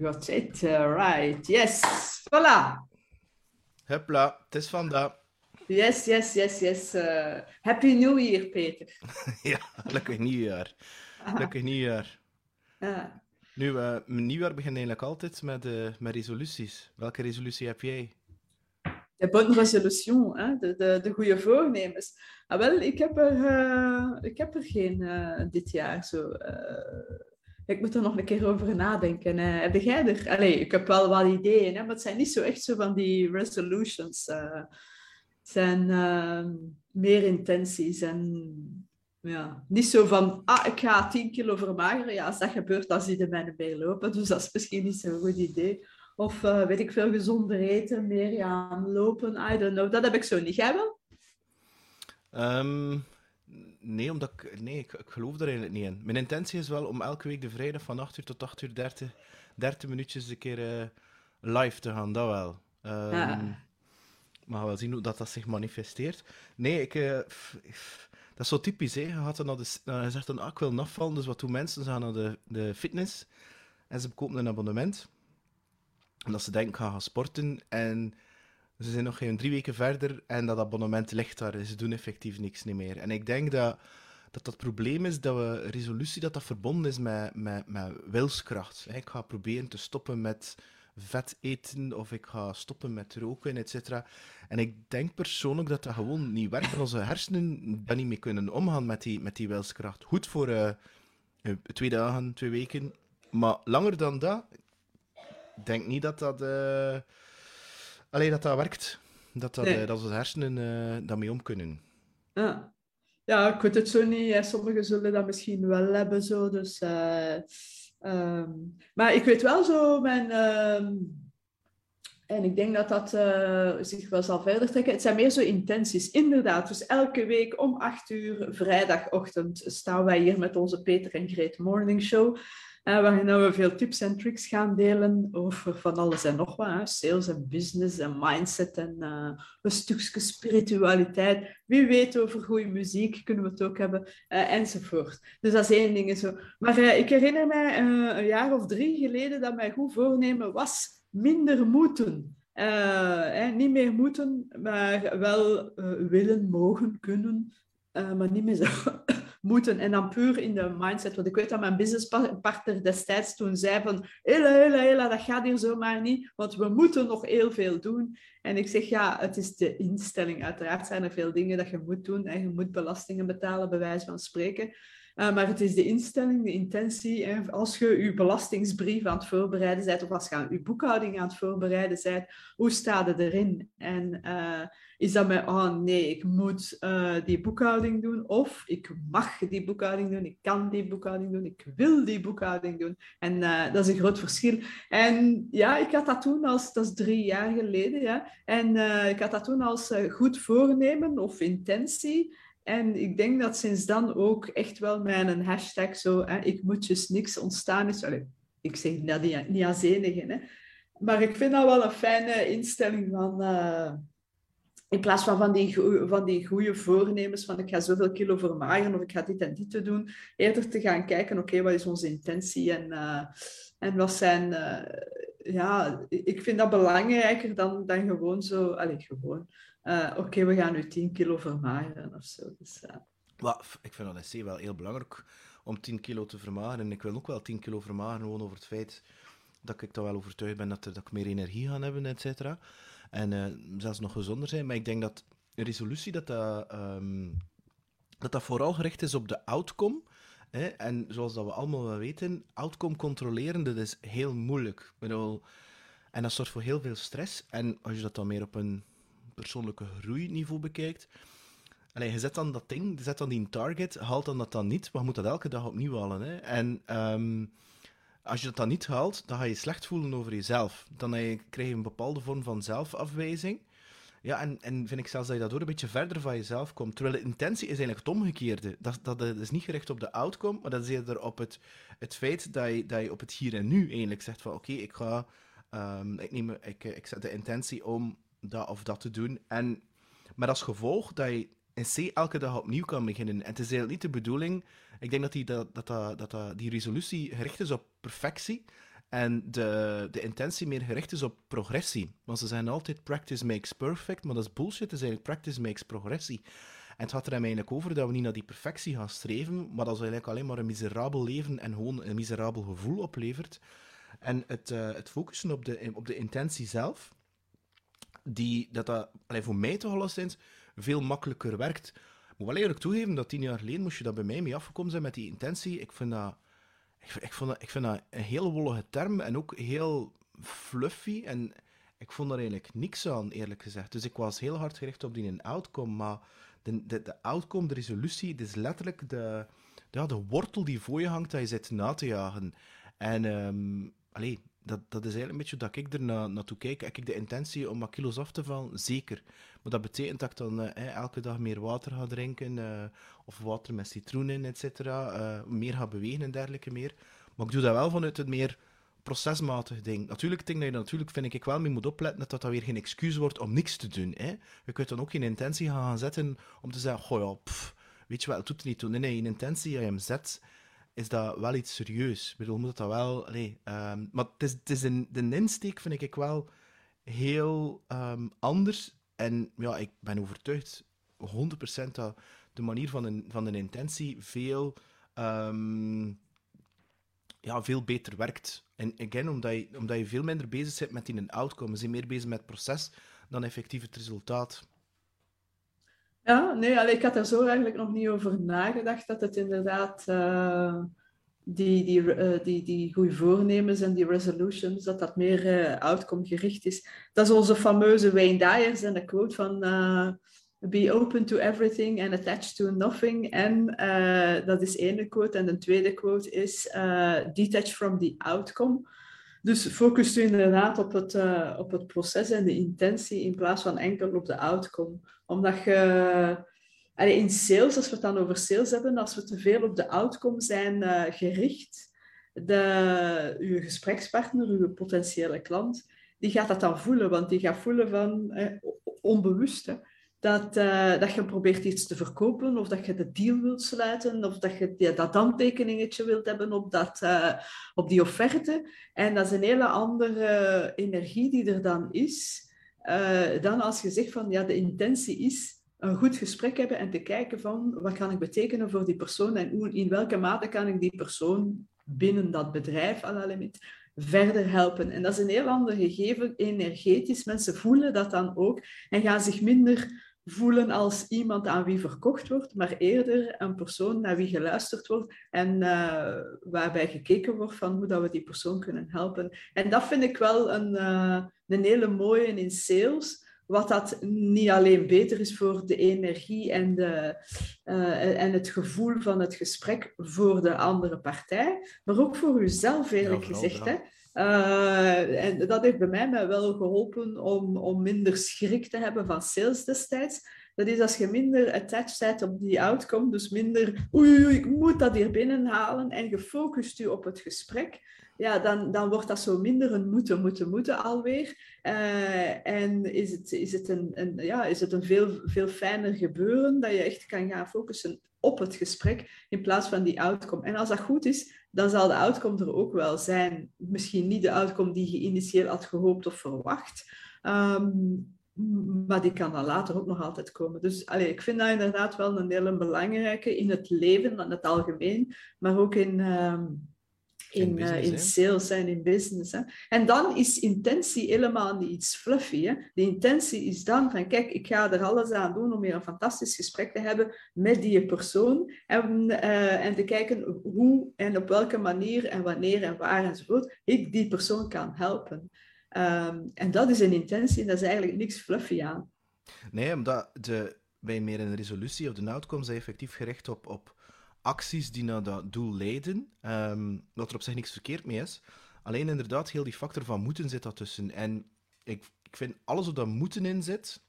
Got it, right. Yes, voilà. Hupla, het is vandaag. Yes, yes, yes, yes. Uh, happy New Year, Peter. ja, gelukkig nieuwjaar. Gelukkig nieuwjaar. Uh. Nu, uh, mijn nieuwjaar begint eigenlijk altijd met, uh, met resoluties. Welke resolutie heb jij? De bonne resolution, hè? De, de, de goede voornemens. Ah, wel, ik heb er, uh, ik heb er geen dit jaar zo. Ik moet er nog een keer over nadenken. heb jij er? Ik heb wel wat ideeën, hè, maar het zijn niet zo echt zo van die resolutions. het zijn meer intenties en ja, niet zo van, ah, ik ga 10 kilo vermageren. Ja, als dat gebeurt, dan zie je mij niet meer lopen. Dus dat is misschien niet zo'n goed idee. Of uh, weet ik veel, gezonder eten, meer gaan lopen. I don't know. Dat heb ik zo niet. Wel? Um, nee, omdat ik, nee ik, ik, geloof er eigenlijk niet in. Mijn intentie is wel om elke week de vrijdag van 8 uur tot 8 uur 30, 30 minuutjes een keer uh, live te gaan. Dat wel. Um, ja. Maar we wel zien hoe dat, dat zich manifesteert. Nee, ik... Uh, dat is zo typisch, hè. Je, gaat dan de, je zegt dan, ah, ik wil afvallen, dus wat doen mensen? Ze gaan naar de, de fitness en ze kopen een abonnement. En dat ze denken, ik ga gaan sporten. En ze zijn nog geen drie weken verder en dat abonnement ligt daar. Ze doen effectief niks meer. En ik denk dat dat dat probleem is dat we resolutie dat dat verbonden is met, met, met wilskracht. Ik ga proberen te stoppen met vet eten of ik ga stoppen met roken, et cetera. En ik denk persoonlijk dat dat gewoon niet werkt. Onze hersenen daar niet mee kunnen omgaan met die, met die wilskracht. Goed voor uh, twee dagen, twee weken. Maar langer dan dat, denk niet dat dat, uh, alleen dat, dat werkt. Dat, dat, nee. dat onze hersenen uh, daarmee om kunnen. Ja. ja, ik weet het zo niet. Sommigen zullen dat misschien wel hebben. Zo, dus, uh, um, maar ik weet wel zo, mijn, uh, en ik denk dat dat uh, zich wel zal verder trekken. Het zijn meer zo intenties, inderdaad. Dus elke week om acht uur, vrijdagochtend, staan wij hier met onze Peter en Greet Morning Show. Uh, waarin we veel tips en tricks gaan delen over van alles en nog wat. Hè. Sales en business en mindset en uh, een stukje spiritualiteit. Wie weet over goede muziek kunnen we het ook hebben, uh, enzovoort. Dus dat is één ding. Zo. Maar ik herinner mij een jaar of drie geleden dat mijn goed voornemen was minder moeten. Niet meer moeten, maar wel willen, mogen, kunnen, maar niet meer zo moeten. En dan puur in de mindset. Want ik weet dat mijn businesspartner destijds toen zei van hela, hela, hela, dat gaat hier zomaar niet, want we moeten nog heel veel doen. En ik zeg, ja, het is de instelling. Uiteraard zijn er veel dingen dat je moet doen en je moet belastingen betalen, bij wijze van spreken. Uh, maar het is de instelling, de intentie. En als je je belastingsbrief aan het voorbereiden bent, of als je je boekhouding aan het voorbereiden bent, hoe staat het erin? En uh, is dat met, oh nee, ik moet uh, die boekhouding doen, of ik mag die boekhouding doen, ik kan die boekhouding doen, ik wil die boekhouding doen. En dat is een groot verschil. En ja, ik had dat toen als, dat is drie jaar geleden, ja. En ik had dat toen als goed voornemen of intentie. En ik denk dat sinds dan ook echt wel mijn hashtag zo, hè, ik moet dus niks ontstaan is. Allee, ik zeg niet, niet als hè. maar ik vind dat wel een fijne instelling van, uh, in plaats van van die, van die goede voornemens van ik ga zoveel kilo vermageren of ik ga dit en dit te doen, eerder te gaan kijken, oké, wat is onze intentie en, uh, en wat zijn... Uh, ja, ik vind dat belangrijker dan, dan gewoon zo... Allee, gewoon uh, oké, we gaan nu 10 kilo vermageren of zo. Dus, ik vind dat wel heel belangrijk om 10 kilo te vermageren. En ik wil ook wel 10 kilo vermageren, gewoon over het feit dat ik er wel overtuigd ben dat, dat ik meer energie ga hebben, et cetera. En uh, zelfs nog gezonder zijn. Maar ik denk dat een resolutie, dat dat, um, dat, dat vooral gericht is op de outcome. Hè? En zoals dat we allemaal wel weten, outcome controleren, dat is heel moeilijk. Bedoel, en dat zorgt voor heel veel stress. En als je dat dan meer op een persoonlijke groeiniveau bekijkt. Je zet dan dat ding, je zet dan die target, haalt dan dat dan niet, maar je moet dat elke dag opnieuw halen. Hè? En um, als je dat dan niet haalt, dan ga je slecht voelen over jezelf. Dan krijg je een bepaalde vorm van zelfafwijzing. Ja, en, en vind ik zelfs dat je daardoor een beetje verder van jezelf komt. Terwijl de intentie is eigenlijk het omgekeerde. Dat, dat, is niet gericht op de outcome, maar dat is eerder op het, het feit dat je, dat je op het hier en nu eigenlijk zegt van oké, ik ga... Um, ik, neem, ik, ik zet de intentie om dat of dat te doen. En met als gevolg dat je in C elke dag opnieuw kan beginnen. En het is eigenlijk niet de bedoeling. Ik denk dat die, dat, dat, dat, die resolutie gericht is op perfectie. En de, de intentie meer gericht is op progressie. Want ze zeggen altijd practice makes perfect, maar dat is bullshit. Is eigenlijk practice makes progressie. En het gaat er hem eigenlijk over dat we niet naar die perfectie gaan streven, maar dat ze eigenlijk alleen maar een miserabel leven en gewoon een miserabel gevoel oplevert. En het, uh, het focussen op de, op de intentie zelf, die, dat dat voor mij toch alleszins veel makkelijker werkt. Ik moet wel eerlijk toegeven dat tien jaar geleden moest je dat bij mij mee afgekomen zijn met die intentie. Ik vind dat, ik, ik, vond dat, ik vind dat een heel wollige term en ook heel fluffy. En ik vond daar eigenlijk niks aan, eerlijk gezegd. Dus ik was heel hard gericht op die outcome. Maar de, de, de outcome, de resolutie, het is letterlijk de, ja, de wortel die voor je hangt dat je zit na te jagen. En um, dat, dat is eigenlijk een beetje dat ik er na, naartoe kijk. Heb ik de intentie om wat kilo's af te vallen? Zeker. Maar dat betekent dat ik dan uh, elke dag meer water ga drinken, uh, of water met citroen in, et cetera. Uh, meer ga bewegen en dergelijke meer. Maar ik doe dat wel vanuit het meer procesmatig ding. Natuurlijk, ding dat je natuurlijk, vind ik wel mee moet opletten dat dat weer geen excuus wordt om niks te doen. Hè? Je kunt dan ook geen intentie gaan zetten om te zeggen, goh ja, weet je wel, het doet niet toe. Nee, een intentie, je hem zet, is dat wel iets serieus. Ik bedoel, moet dat wel... Nee, um, maar het is, het is een, de insteek vind ik wel heel um, anders. En ja, ik ben overtuigd, 100% dat de manier van een, van intentie veel... Um, ja, veel beter werkt. En again, omdat je, omdat je veel minder bezig bent met die een outcome. Je meer bezig met het proces dan effectief het resultaat. Ja, nee, ik had er zo eigenlijk nog niet over nagedacht. Dat het inderdaad uh, die, die, uh, die, die goede voornemens en die resolutions, dat dat meer uh, outcome gericht is. Dat is onze fameuze Wayne Dyers en de quote van be open to everything and attached to nothing. En dat is één quote. En de tweede quote is detach from the outcome. Dus focus je inderdaad op het, uh, op het proces en de intentie in plaats van enkel op de outcome. Omdat je in sales, als we het dan over sales hebben, als we te veel op de outcome zijn uh, gericht, de, uw gesprekspartner, uw potentiële klant, die gaat dat dan voelen, want die gaat voelen van eh, onbewust dat, uh, dat je probeert iets te verkopen, of dat je de deal wilt sluiten, of dat je ja, dat handtekeningetje wilt hebben op, dat, uh, op die offerte. En dat is een hele andere energie die er dan is, uh, dan als je zegt van ja, de intentie is een goed gesprek hebben en te kijken van wat kan ik betekenen voor die persoon en hoe, in welke mate kan ik die persoon binnen dat bedrijf, à la limit, verder helpen. En dat is een heel ander gegeven, energetisch. Mensen voelen dat dan ook en gaan zich minder voelen als iemand aan wie verkocht wordt, maar eerder een persoon naar wie geluisterd wordt en uh, waarbij gekeken wordt van hoe dat we die persoon kunnen helpen. En dat vind ik wel een, uh, een hele mooie in sales, wat dat niet alleen beter is voor de energie en, de, uh, en het gevoel van het gesprek voor de andere partij, maar ook voor uzelf eerlijk ja, gezegd. Hè? Uh, en dat heeft bij mij wel geholpen om, om minder schrik te hebben van sales destijds. Dat is als je minder attached bent op die outcome, dus minder oei, oei, ik moet dat hier binnenhalen en gefocust je op het gesprek, ja, dan, dan wordt dat zo minder een moeten, moeten, moeten alweer. Uh, en is het, is het een, een, ja, is het een veel, veel fijner gebeuren dat je echt kan gaan focussen op het gesprek in plaats van die outcome. En als dat goed is, dan zal de outcome er ook wel zijn. Misschien niet de outcome die je initieel had gehoopt of verwacht, um, maar die kan dan later ook nog altijd komen. Dus allez, ik vind dat inderdaad wel een hele belangrijke in het leven, in het algemeen, maar ook in, um, in, business, uh, in sales en in business. Hè. En dan is intentie helemaal niet iets fluffy. Hè. De intentie is dan van, kijk, ik ga er alles aan doen om weer een fantastisch gesprek te hebben met die persoon. En, uh, en te kijken hoe en op welke manier en wanneer en waar enzovoort ik die persoon kan helpen. Um, en dat is een intentie en dat is eigenlijk niks fluffy aan. Nee, omdat de, bij meer een resolutie of de outcome zijn effectief gericht op, op acties die naar dat doel leiden, um, wat er op zich niks verkeerd mee is. Alleen inderdaad, heel die factor van moeten zit daartussen. En ik, ik vind alles wat dat moeten in zit,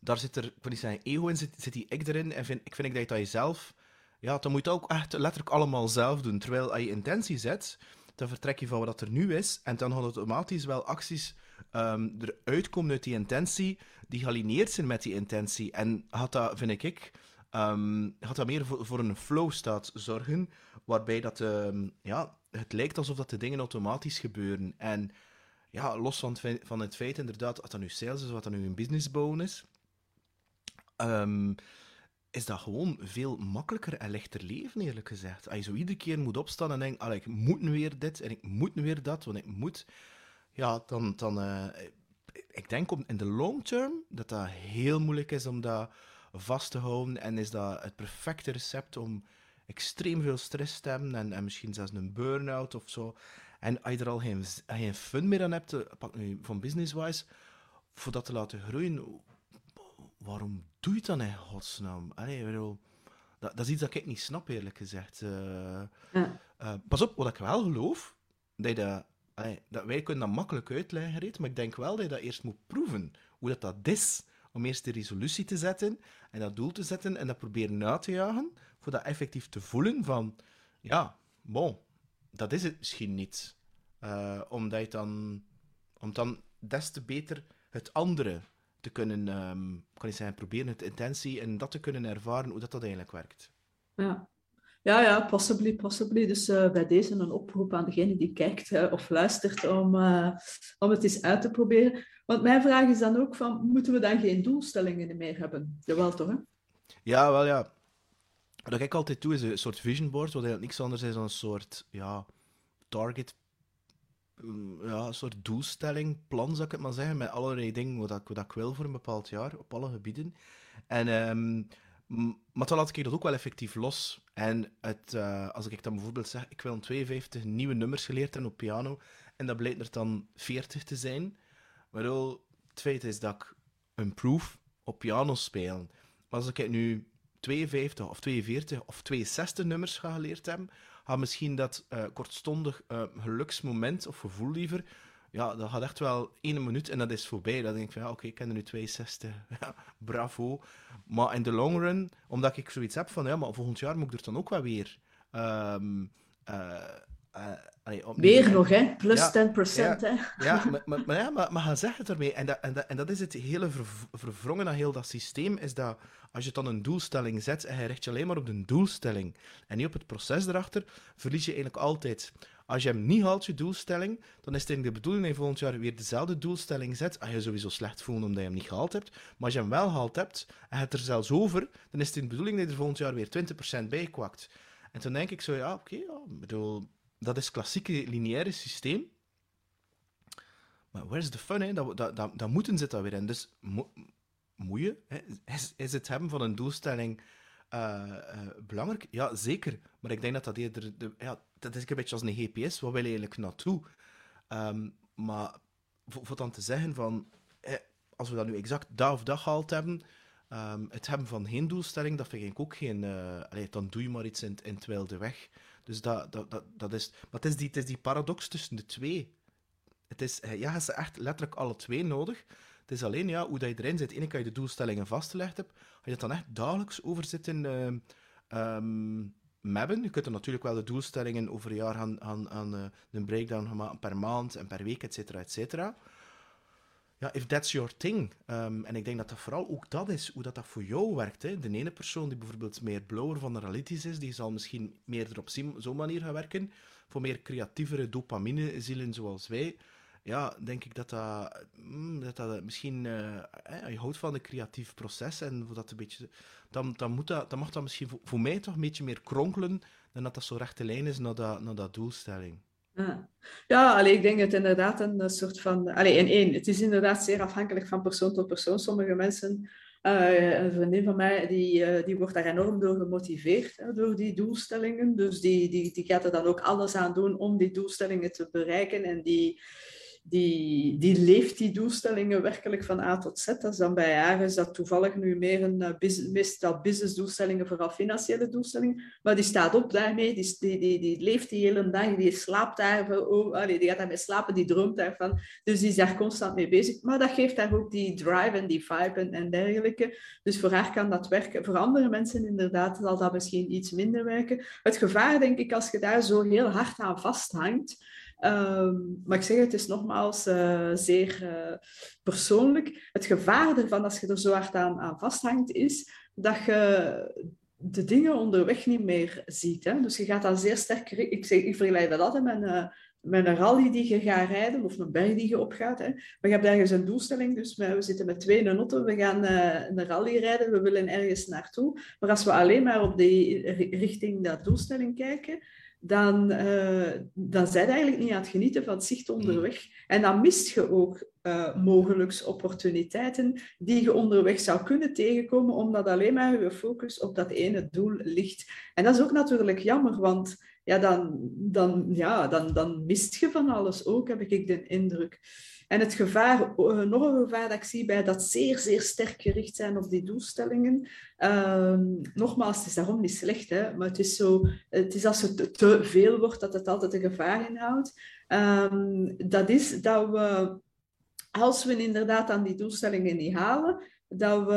daar zit er, ik wil ego in, zit, zit die ik erin. En vind, ik vind ik dat je dat jezelf, ja, dan moet je ook echt letterlijk allemaal zelf doen. Terwijl als je intentie zet, dan vertrek je van wat er nu is. En dan gaan automatisch wel acties um, eruit komen uit die intentie, die gealineerd zijn met die intentie. En had dat, vind ik, um, gaat dat meer voor, voor een flow staat zorgen, waarbij dat, ehm, ja, het lijkt alsof dat de dingen automatisch gebeuren. En ja, los van het, van het feit inderdaad, wat dat nu sales is, wat dat nu een business bouwen is, um, is dat gewoon veel makkelijker en lichter leven, eerlijk gezegd. Als je zo iedere keer moet opstaan en denkt, ik moet nu weer dit en ik moet nu weer dat, want ik moet... Ja, dan... dan uh, ik denk in de long term dat dat heel moeilijk is om dat vast te houden. En is dat het perfecte recept om extreem veel stress te hebben en, en misschien zelfs een burn-out of zo. En als je er al geen, geen fun meer aan hebt, pak nu van business-wise, voor dat te laten groeien, waarom doe je dat in godsnaam? Allee, bedoel, dat, dat, is iets dat ik niet snap, eerlijk gezegd. Uh, ja. uh, pas op, wat ik wel geloof, dat, dat, allee, dat wij kunnen dat makkelijk uitleggen, maar ik denk wel dat je dat eerst moet proeven, hoe dat, dat is, om eerst de resolutie te zetten en dat doel te zetten en dat proberen na te jagen, voor dat effectief te voelen van, ja, bon, dat is het misschien niet. Uh, omdat je dan, om dan des te beter het andere te kunnen, um, kan ik zeggen, proberen het intentie en dat te kunnen ervaren hoe dat, dat eigenlijk werkt. Ja. Ja, ja, possibly, possibly. Dus uh, bij deze een oproep aan degene die kijkt of luistert om, uh, om het eens uit te proberen. Want mijn vraag is dan ook van, moeten we dan geen doelstellingen meer hebben? Jawel toch, hè? Ja, wel ja. Wat ik altijd doe, is een soort vision board, wat eigenlijk niks anders is dan een soort ja, target Mm, ja, een soort doelstelling, plan zou ik het maar zeggen, met allerlei dingen wat ik, wat ik wil voor een bepaald jaar, op alle gebieden. En, um, maar dan laat ik dat ook wel effectief los. En het, uh, als ik dan bijvoorbeeld zeg, ik wil 52 nieuwe nummers geleerd hebben op piano, en dat blijkt er dan 40 te zijn. Maar het feit is dat ik een proof op piano speel. Maar als ik nu 52 of 42 of 62 nummers ga geleerd hebben, had misschien dat uh, kortstondig uh, geluksmoment, of gevoel liever, ja, dat gaat echt wel één minuut en dat is voorbij. Dan denk ik van, ja, oké, ik ken er nu 62, ja, bravo. Maar in de long run, omdat ik zoiets heb van, ja, maar volgend jaar moet ik er dan ook wel weer... Um, uh, Weer nog, hè? Plus ja, 10%, ja, hè? Ja, maar, maar, maar, ja, maar, maar ga zeg het ermee. En dat, en, dat, en dat is het hele ver, verwrongen aan heel dat systeem, is dat als je dan een doelstelling zet en je richt je alleen maar op de doelstelling en niet op het proces erachter, verlies je eigenlijk altijd. Als je hem niet haalt, je doelstelling, dan is het de bedoeling dat je volgend jaar weer dezelfde doelstelling zet. Als je sowieso slecht voelt omdat je hem niet gehaald hebt. Maar als je hem wel gehaald hebt en je hebt er zelfs over, dan is het de bedoeling dat je er volgend jaar weer 20% bij kwakt. En toen denk ik zo, ja, oké, bedoel, dat is het klassieke lineaire systeem. Maar is de fun? Hè? Dat, dat, dat, moeten zit daar weer in. Dus moeien? Is, is het hebben van een doelstelling uh, uh, belangrijk? Ja, zeker. Maar ik denk dat dat eerder... De, ja, dat is een beetje als een GPS. Wat wil je eigenlijk naartoe? Um, maar voor, dan te zeggen van... Eh, als we dat nu exact dag of dag gehaald hebben... Um, het hebben van geen doelstelling, dat vind ik ook geen... Allee, dan doe je maar iets in, in het de weg. Dus dat, dat, dat, dat is... Maar het is, die, is die paradox tussen de twee. Het is... Ja, hebt echt letterlijk alle twee nodig. Is alleen ja, hoe dat je erin zit. Eén kan je de doelstellingen vastgelegd hebt. Als je het dan echt dagelijks over zit in uh, um, Je kunt er natuurlijk wel de doelstellingen over een jaar gaan, gaan, gaan uh, een breakdown gaan maken per maand en per week, et cetera, et cetera. Ja, if that's your thing. Um, en ik denk dat dat vooral ook dat is, hoe dat, dat voor jou werkt. Hè. De ene persoon die bijvoorbeeld meer blower van analytisch is, die zal misschien meer op zo'n manier gaan werken. Voor meer creatievere dopamine-zielen zoals wij, ja, denk ik dat dat, mm, dat, dat misschien, uh, je houdt van een creatief proces en dat een beetje, dan, dan, moet dat, dan mag dat misschien voor, mij toch een beetje meer kronkelen dan dat dat zo rechte lijn is naar dat, naar dat doelstelling. Ja, ja ik denk het inderdaad een soort van... Allee, in één, het is inderdaad zeer afhankelijk van persoon tot persoon. Sommige mensen, uh, een vriendin van mij, die, uh, die wordt daar enorm door gemotiveerd, hè, door die doelstellingen. Dus die, die, die gaat er dan ook alles aan doen om die doelstellingen te bereiken. En die, die, die leeft die doelstellingen werkelijk van A tot Z. Dat is dan bij haar is dat toevallig nu meer een uh, business, meestal businessdoelstellingen, vooral financiële doelstellingen. Maar die staat op daarmee, die, die, die, leeft die hele dag, die slaapt daar, die gaat daarmee slapen, die droomt daarvan. Dus die is daar constant mee bezig. Maar dat geeft haar ook die drive en die vibe en, en dergelijke. Dus voor haar kan dat werken. Voor andere mensen inderdaad zal dat misschien iets minder werken. Het gevaar, denk ik, als je daar zo heel hard aan vasthangt, Um, maar ik zeg het is nogmaals uh, zeer uh, persoonlijk. Het gevaar ervan als je er zo hard aan, vasthangt is dat je de dingen onderweg niet meer ziet. Hè? Dus je gaat dan zeer sterk... Ik, zeg, ik vergelijk dat altijd met een, met een rally die je gaat rijden, of een berg die je opgaat. Hè. Maar je hebt ergens een doelstelling, dus we zitten met twee in een we gaan uh, een rally rijden, we willen ergens naartoe. Maar als we alleen maar op die richting dat doelstelling kijken, dan, uh, dan zijn je eigenlijk niet aan het genieten van het zicht onderweg. En dan mist je ook uh, mogelijks opportuniteiten die je onderweg zou kunnen tegenkomen, omdat alleen maar je focus op dat ene doel ligt. En dat is ook natuurlijk jammer, want ja, dan, dan, ja, dan, dan mist je van alles ook, heb ik de indruk. En het gevaar, eh, nog een gevaar dat ik zie bij dat zeer, zeer sterk gericht zijn op die doelstellingen. Ehm, nogmaals, het is daarom niet slecht, hè, maar het is, zo, het is als het te veel wordt dat het altijd een gevaar inhoudt. Um, dat is dat we, als we inderdaad aan die doelstellingen niet halen, dat we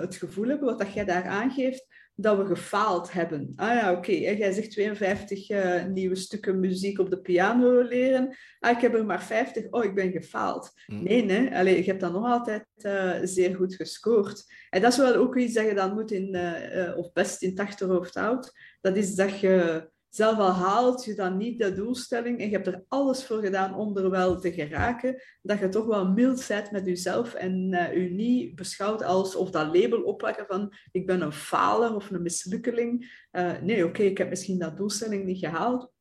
het gevoel hebben, wat dat jij daar aangeeft, dat we gefaald hebben. Ah ja, oké. Jij zegt 52 uh, eh, nieuwe stukken muziek op de piano leren. Ah, ik heb er maar 50. Oh, ik ben gefaald. Mm. Nee, nee. Allee, je hebt dan nog altijd uh, zeer goed gescoord. En dat is wel ook iets dat je dan moet in, uh, of best in het achterhoofd houdt. Dat is dat je zelf al haalt je dan niet de doelstelling en je hebt er alles voor gedaan om er wel te geraken, dat je toch wel mild bent met jezelf en uh, je niet beschouwt als of dat label opplakken van ik ben een faler of een mislukkeling. Uh, nee, oké, ik heb misschien dat doelstelling niet gehaald,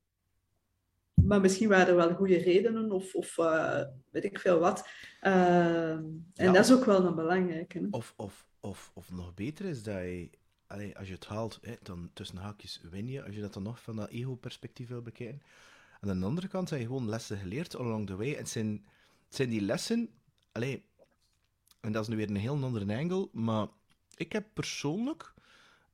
maar misschien waren er wel goede redenen of, of uh, weet ik veel wat. en ja, dat is ook wel een belangrijke. Of, of, of, of nog beter is dat je allee, als je het haalt, hè, dan tussen haakjes win je. Als je dat dan nog van dat ego-perspectief wil bekijken. Aan de andere kant je gewoon lessen geleerd along the way. En het zijn, het zijn die lessen, allee, en dat is nu weer een heel andere angle, maar ik heb persoonlijk,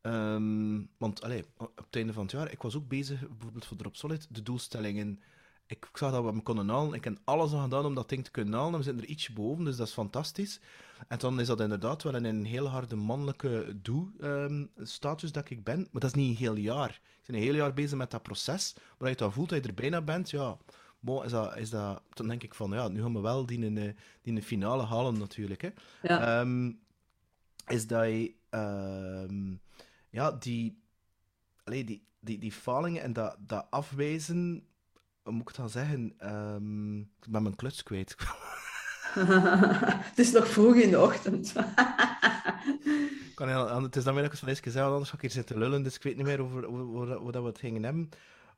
um, want allee, op het einde van het jaar, ik was ook bezig, bijvoorbeeld voor Drop Solid, de doelstellingen ik zag dat we hem konden halen. Ik heb alles aan gedaan om dat ding te kunnen halen. We zitten er ietsje boven, dus dat is fantastisch. En dan is dat inderdaad wel een heel harde mannelijke doe-status dat ik ben. Maar dat is niet een heel jaar. Ik ben een heel jaar bezig met dat proces. Waar je dan voelt dat je er bijna bent, ja... Bon, is dat, is dat, dan denk ik van, ja, nu gaan we wel die, in, die in finale halen natuurlijk. Hè. Ja. Um, is dat je... Um, ja, die... Allee, die, die, die falingen en dat, dat afwijzen hoe moet ik dan zeggen? Um, ik ben mijn kluts kwijt. het is nog vroeg in de ochtend. kan heel, het is dan weer van eens gezegd, anders ga ik hier zitten lullen, dus ik weet niet meer over hoe we het gingen hebben.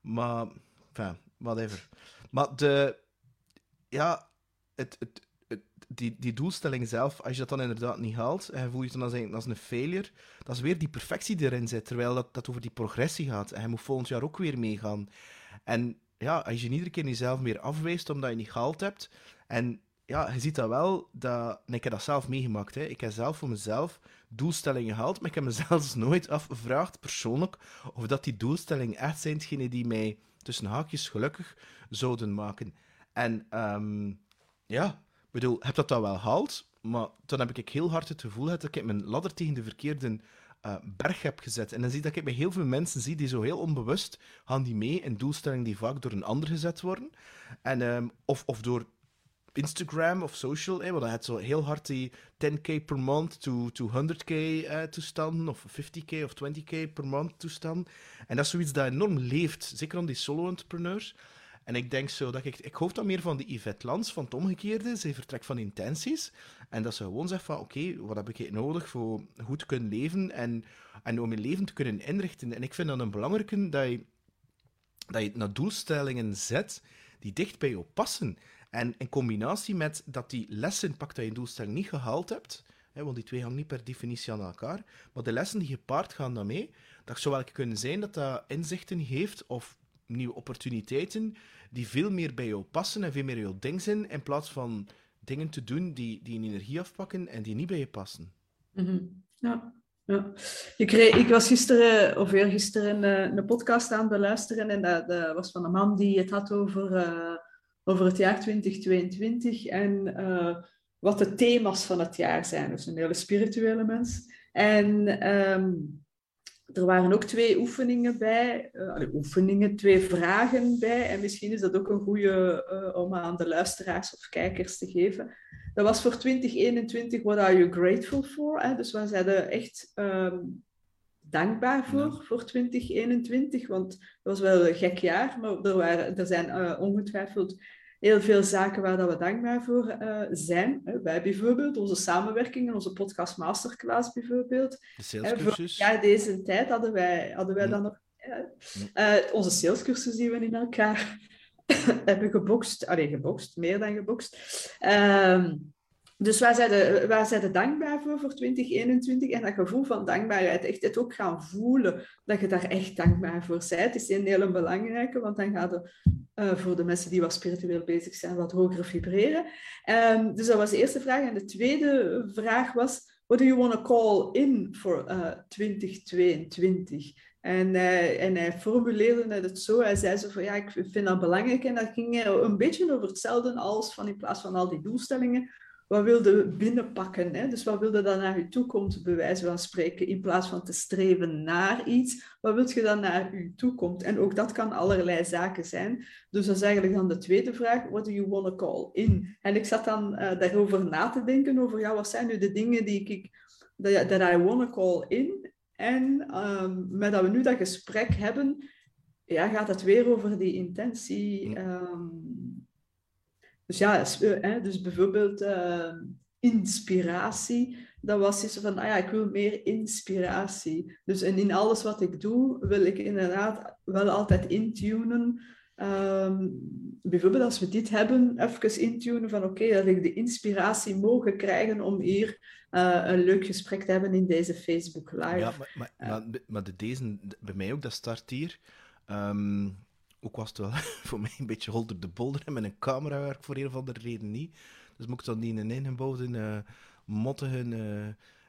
Maar, enfin, whatever. Maar de, ja, het, het, het, die, die doelstelling zelf, als je dat dan inderdaad niet haalt, en je voelt dan als, als een failure, dat is weer die perfectie die erin zit, terwijl dat, dat over die progressie gaat. En je moet volgend jaar ook weer meegaan. En ja, als je iedere keer jezelf meer afwijst omdat je niet gehaald hebt. En ja, je ziet dat wel, dat, en ik heb dat zelf meegemaakt. Hè. Ik heb zelf voor mezelf doelstellingen gehaald, maar ik heb mezelf nooit afgevraagd, persoonlijk, of dat die doelstellingen echt zijn die mij tussen haakjes gelukkig zouden maken. En um, ja, ik bedoel, heb dat dan wel gehaald, maar dan heb ik heel hard het gevoel dat ik mijn ladder tegen de verkeerde uh, berg heb gezet. En dan zie je dat ik bij heel veel mensen zie die zo heel onbewust gaan die mee in doelstellingen die vaak door een ander gezet worden. En, um, of, of door Instagram of social, eh, want dat het zo heel hard die 10k per month to, to 100k uh, toestanden, of 50k of 20k per month toestanden. En dat is zoiets dat enorm leeft, zeker aan die solo-entrepreneurs. En ik denk zo dat ik, ik hoop dan meer van de Yvette Lans, van het omgekeerde. Ze vertrekt van intenties. En dat ze gewoon zegt van, oké, wat heb ik nodig voor goed te kunnen leven en, en om je leven te kunnen inrichten. En ik vind dat een belangrijke dat je, dat je naar doelstellingen zet die dicht bij jou passen. En in combinatie met dat die lessen pakt dat je doelstelling niet gehaald hebt, hè, want die twee hangen niet per definitie aan elkaar, maar de lessen die gepaard gaan daarmee, dat zou wel kunnen zijn dat dat inzichten geeft of nieuwe opportuniteiten die veel meer bij jou passen en veel meer jouw ding zijn, in plaats van dingen te doen die, die een energie afpakken en die niet bij je passen. Mhm. Ja. Ja. Ik, ik was gisteren, of eergisteren, een, een podcast aan het beluisteren en dat, was van een man die het had over, uh, over het jaar 2022 en uh, wat de thema's van het jaar zijn. Dus een hele spirituele mens. En um, er waren ook twee oefeningen bij, uh, oefeningen, twee vragen bij. En misschien is dat ook een goede uh, om aan de luisteraars of kijkers te geven. dat was voor 2021, what are you grateful for? Hè? Dus we zijn er echt ehm, dankbaar voor, voor 2021, want het was wel een gek jaar, maar er, waren, er zijn uh, ongetwijfeld heel veel zaken waar dat we dankbaar voor uh, zijn. Hè. Wij bijvoorbeeld, onze samenwerking onze podcast masterclass bijvoorbeeld. De salescursus. Ja, deze tijd hadden wij, hadden wij dan nog... Uh, onze salescursus die we in elkaar hebben gebokst. Allee, gebokst, meer dan gebokst. Uh, dus waar zijn, waar zijn dankbaar voor voor 2021? En dat gevoel van dankbaarheid, echt het ook gaan voelen dat je daar echt dankbaar voor bent, is een hele belangrijke, want dan gaat het uh, voor de mensen die wat spiritueel bezig zijn wat hoger vibreren. Um, dus dat was de eerste vraag. En de tweede vraag was, what do you want to call in uh, 2022? En, uh, en hij formuleerde het zo, hij zei zo van, ja, ik vind dat belangrijk. En dat ging een beetje over hetzelfde als van in plaats van al die doelstellingen, wat wilde binnenpakken? Hè? Dus wat wilde dan naar je toe komt, bij wijze van spreken, in plaats van te streven naar iets, wat wil je dan naar je toe komt? En ook dat kan allerlei zaken zijn. Dus dat is eigenlijk dan de tweede vraag, what do you want to call in? En ik zat dan uh, daarover na te denken, over ja, wat zijn nu de dingen die ik, that I want to call in? En um, met dat we nu dat gesprek hebben, ja, gaat het weer over die intentie. Um, dus ja, eh, dus bijvoorbeeld uh, inspiratie. Dat was iets van, ah ja, ik wil meer inspiratie. Dus en in alles wat ik doe, wil ik inderdaad wel altijd intunen. Um, bijvoorbeeld als we dit hebben, even intunen van oké, dat ik de inspiratie mogen krijgen om hier uh, een leuk gesprek te hebben in deze Facebook Live. Ja, maar, maar, maar, maar de, deze, bij mij ook, dat start hier. Um, ook was het wel voor mij een beetje holder de bolder en met een camera werk voor een of andere reden niet. Dus moet ik dan niet een ingebouwde, uh, mottige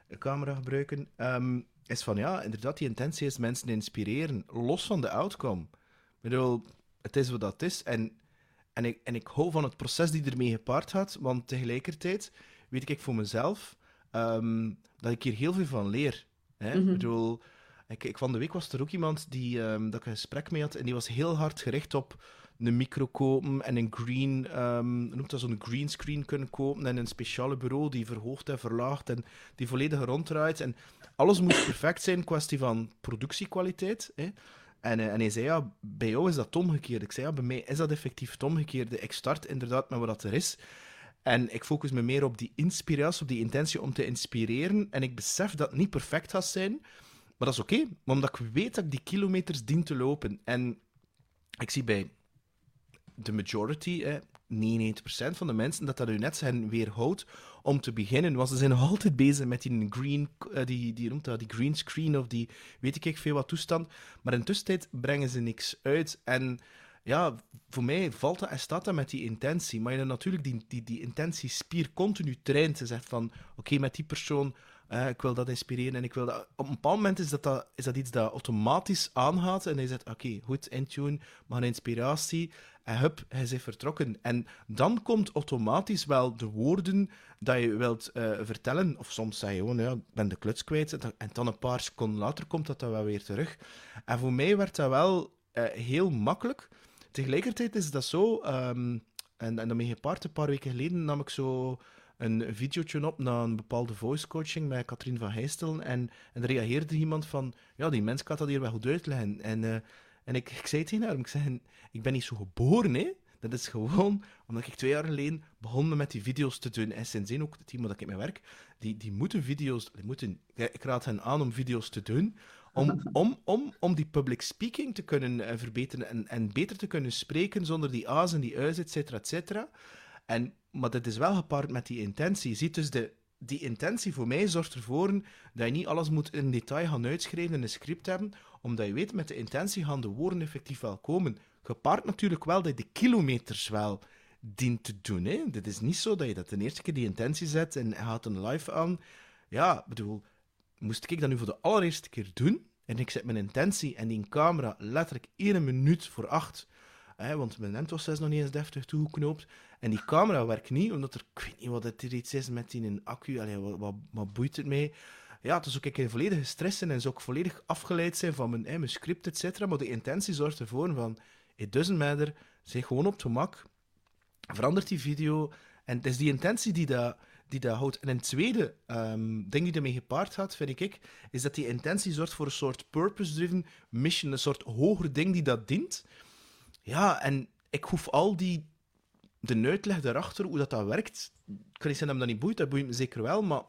uh, camera gebruiken. Um, is van ja, inderdaad, die intentie is mensen inspireren, los van de outcome. Ik bedoel, het is wat dat is. En, en, ik, en ik hou van het proces die ermee gepaard gaat, want tegelijkertijd weet ik voor mezelf um, dat ik hier heel veel van leer. Hè? Mm -hmm. Ik bedoel, ik, ik, van de week was er ook iemand die, um, dat ik een gesprek mee had en die was heel hard gericht op een micro kopen en een green, um, noemt dat zo'n green screen kunnen kopen en een speciale bureau die verhoogt en verlaagt en die volledig ronddraait. En alles moest perfect zijn, kwestie van productiekwaliteit. Hè. En, uh, en hij zei, ja, bij jou is dat omgekeerd. Ik zei, ja, bij mij is dat effectief het omgekeerde. Ik start inderdaad met wat er is. En ik focus me meer op die inspiratie, op die intentie om te inspireren. En ik besef dat het niet perfect gaat zijn, maar dat is oké, okay, omdat ik weet dat ik die kilometers dien te lopen. En ik zie bij de majority, eh, 99% van de mensen, dat dat u net zijn weerhoudt om te beginnen. Want ze zijn nog altijd bezig met die green, uh, die, die, die green screen of die weet ik veel wat toestand. Maar in tussentijd brengen ze niks uit. En ja, voor mij valt dat en staat dat met die intentie. Maar je natuurlijk die, die, die intentiespier continu traint. Ze zegt van, oké, met die persoon ik wil dat inspireren en ik wil dat... Op een bepaald moment is dat, dat, is dat iets dat automatisch aangaat en hij zegt, oké, goed, intune, maar inspiratie, en hup, hij is vertrokken. En dan komt automatisch wel de woorden dat je wilt uh, vertellen, of soms zeg je gewoon, ja, ik ben de kluts kwijt, en dan een paar seconden later komt dat dan wel weer terug. En voor mij werd dat wel uh, heel makkelijk. Tegelijkertijd is dat zo, um, en, en daarmee gepaard, een paar weken geleden nam ik zo een videootje op na een bepaalde voice coaching met Katrien van Heijstel. En, en er reageerde iemand van, ja, die mens kan dat hier wel goed uitleggen. En, uh, en ik, ik zei tegen haar, ik zei, ik ben niet zo geboren, hè. Dat is gewoon omdat ik twee jaar geleden begon met die video's te doen. En sindsdien ook het team dat ik met werk, die, die moeten video's, die moeten, ik raad hen aan om video's te doen, om, om, om, om die public speaking te kunnen uh, verbeteren en, en beter te kunnen spreken zonder die a's en die u's, et cetera, et cetera. En, maar dat is wel gepaard met die intentie. Je ziet dus de, die intentie voor mij zorgt ervoor dat je niet alles moet in detail gaan uitschrijven in een script hebben, omdat je weet, met de intentie gaan de woorden effectief wel komen. Gepaard natuurlijk wel dat je de kilometers wel dient te doen. Hè? Dit is niet zo dat je dat de eerste keer die intentie zet en gaat een live aan. Ja, bedoel, moest ik dat nu voor de allereerste keer doen en ik zet mijn intentie en die camera letterlijk één minuut voor acht Hè, want mijn Entos is nog niet eens deftig toegeknoopt. En die camera werkt niet, omdat er, ik weet niet wat het iets is met die een accu. Wat, wat, boeit het mee? Ja, dus ook ik in volledige stress en zou ook volledig afgeleid zijn van mijn, hè, script, et cetera. Maar de intentie zorgt ervoor van, it doesn't matter, zeg gewoon op het gemak, verandert die video En het is die intentie die dat, die dat houdt. En een tweede um, ding die ermee gepaard gaat, vind ik, is dat die intentie zorgt voor een soort purpose-driven mission, een soort hoger ding die dat dient. Ja, en ik hoef al die de uitleg daarachter, hoe dat, dat werkt, ik kan niet zeggen dat me dat niet boeit, dat boeit me zeker wel, maar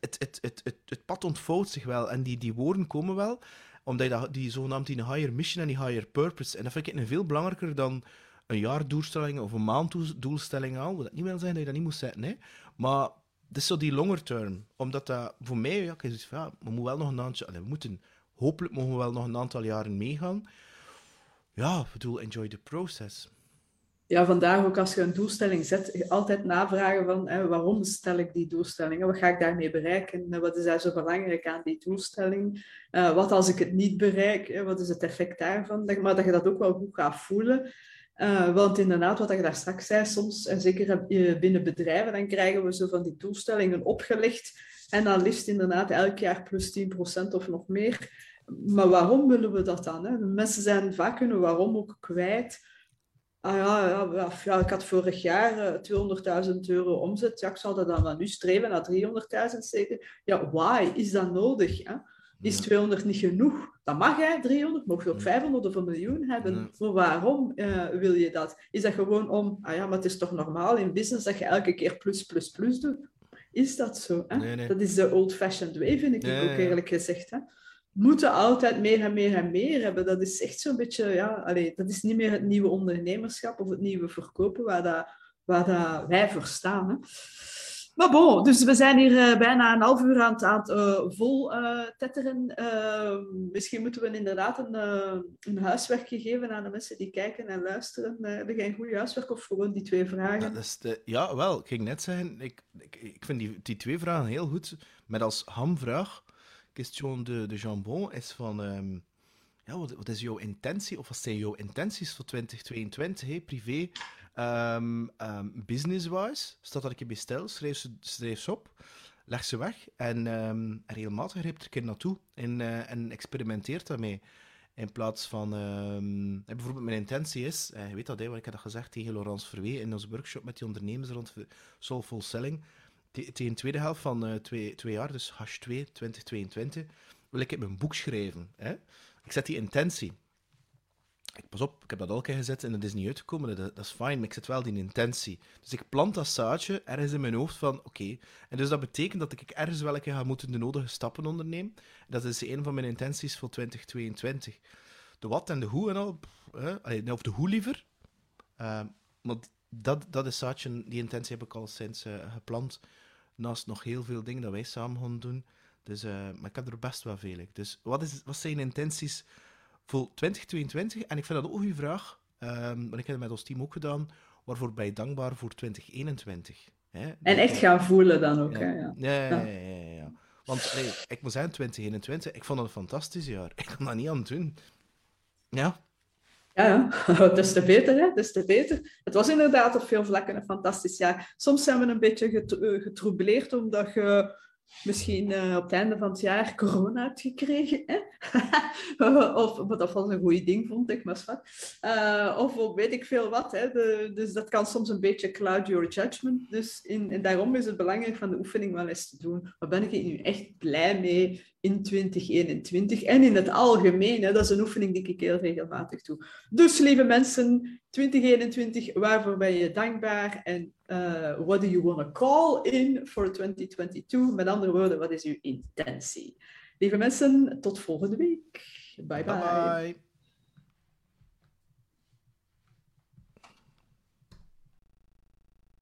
het, het, het, het, het pad ontvouwt zich wel en die, die woorden komen wel, omdat je dat, die zogenaamd die higher mission en die higher purpose, en dat vind ik veel belangrijker dan een jaardoelstelling of een maanddoelstelling al, dat niet wil zijn dat je dat niet moet zetten, hè. maar het is zo die longer term, omdat dat voor mij, ja, we moeten wel nog een aantal, we moeten, hopelijk mogen we wel nog een aantal jaren meegaan. Ja, ik bedoel, enjoy the process ja, vandaag ook als je een doelstelling zet, altijd navragen van hè, waarom stel ik die doelstelling? Wat ga ik daarmee bereiken? Wat is daar zo belangrijk aan die doelstelling? Uh, wat als ik het niet bereik? Wat is het effect daarvan? Maar dat je dat ook wel goed gaat voelen. Uh, want inderdaad, wat je daar straks zei, soms, en zeker binnen bedrijven, dan krijgen we zo van die doelstellingen opgelegd. En dan liefst inderdaad elk jaar plus 10% of nog meer. Maar waarom willen we dat dan? Hè? Mensen zijn vaak hun waarom ook kwijt Ah ja, ja, ja, ik had vorig jaar 200.000 eh, euro omzet. Ja, ik zal dat dan van nu streven naar 300.000 zeker. Ja, why is dat nodig? Hè? Is 200 niet genoeg? Dan mag jij 300, mocht je ook 500 of een miljoen hebben. Maar waarom uh, wil je dat? Is dat gewoon om, ah ja, maar het is toch normaal in business dat je elke keer plus, plus, plus doet? Is dat zo? Hè? Nee, nee. Dat is de old-fashioned way, vind ik ook eerlijk gezegd. Hè? Moeten altijd meer en meer en meer hebben. Dat is echt zo'n beetje, ja, allee, dat is niet meer het nieuwe ondernemerschap of het nieuwe verkopen waar, dat, waar dat wij voor staan. Hè. Maar bon, dus we zijn hier uh, bijna een half uur aan het, aan uh, vol uh, tetteren. misschien moeten we inderdaad een, een huiswerkje geven aan de mensen die kijken en luisteren. heb jij een goede huiswerk of gewoon die twee vragen? Ja, dat is de, ja wel, ik ging net zeggen, ik, ik, ik vind die, die twee vragen heel goed. Met als hamvraag, question de, de jambon is van... Um, ja, wat, wat, is jouw intentie, of wat zijn jouw intenties voor 2022, hey, privé, um, um, business-wise? Staat dat ik je bestel, schrijf ze, schrijf ze op, leg ze weg en, um, en regelmatig grijp er een keer naartoe en, uh, en experimenteert daarmee. In plaats van, bijvoorbeeld mijn intentie is, uh, je weet dat, hè, wat ik heb dat gezegd tegen Laurence Verwee in onze workshop met die ondernemers rond Soulful Selling, tegen de tweede helft van uh, twee, jaar, dus hash 2 2022, wil ik mijn boek schrijven. Hè? Ik zet die intentie. Ik, pas op, ik heb dat al keer gezet en het is niet uitgekomen, dat, is fijn, maar ik zet wel die intentie. Dus ik plant dat zaadje ergens in mijn hoofd van, oké. En dus dat betekent dat ik ergens wel ga moeten de nodige stappen ondernemen. Dat is een van mijn intenties voor 2022. De wat en de hoe en al, hè? of de hoe liever. Uh, maar dat, dat is zaadje, die intentie heb ik al sinds uh, geplant naast nog heel veel dingen dat wij samen gaan doen. Dus, uh, maar ik heb er best wel veel. Dus wat, is, wat zijn intenties voor 2022? En ik vind dat ook een goede vraag, um, want ik heb het met ons team ook gedaan. Waarvoor ben je dankbaar voor 2021? Hè? En echt gaan voelen dan ook. Ja, hè? Ja. Ja, ja, ja, ja, Want nee, ik moet zeggen, 2021, ik vond het een fantastisch jaar. Ik kan dat niet aan doen. Ja, ja, des te beter, hè? des te beter. Het was inderdaad op veel vlakken een fantastisch jaar. Soms zijn we een beetje eh, getroubleerd omdat je misschien uh, op het einde van het jaar corona hebt gekregen. Hè? of wat dat was een goed ding, vond ik, maar wat. Uh, of weet ik veel wat. Hè? Dus dat kan soms een beetje cloud your judgment. Dus in, en daarom is het belangrijk van de oefening wel eens te doen. Waar ben ik nu echt blij mee in 2021 en in het algemeen. Hè? Dat is een oefening die ik heel regelmatig doe. Dus lieve mensen, 2021, waarvoor ben je dankbaar? En uh, what do you want to call in for 2022? Met andere woorden, wat is uw intentie? Lieve mensen, tot volgende week. bye, bye.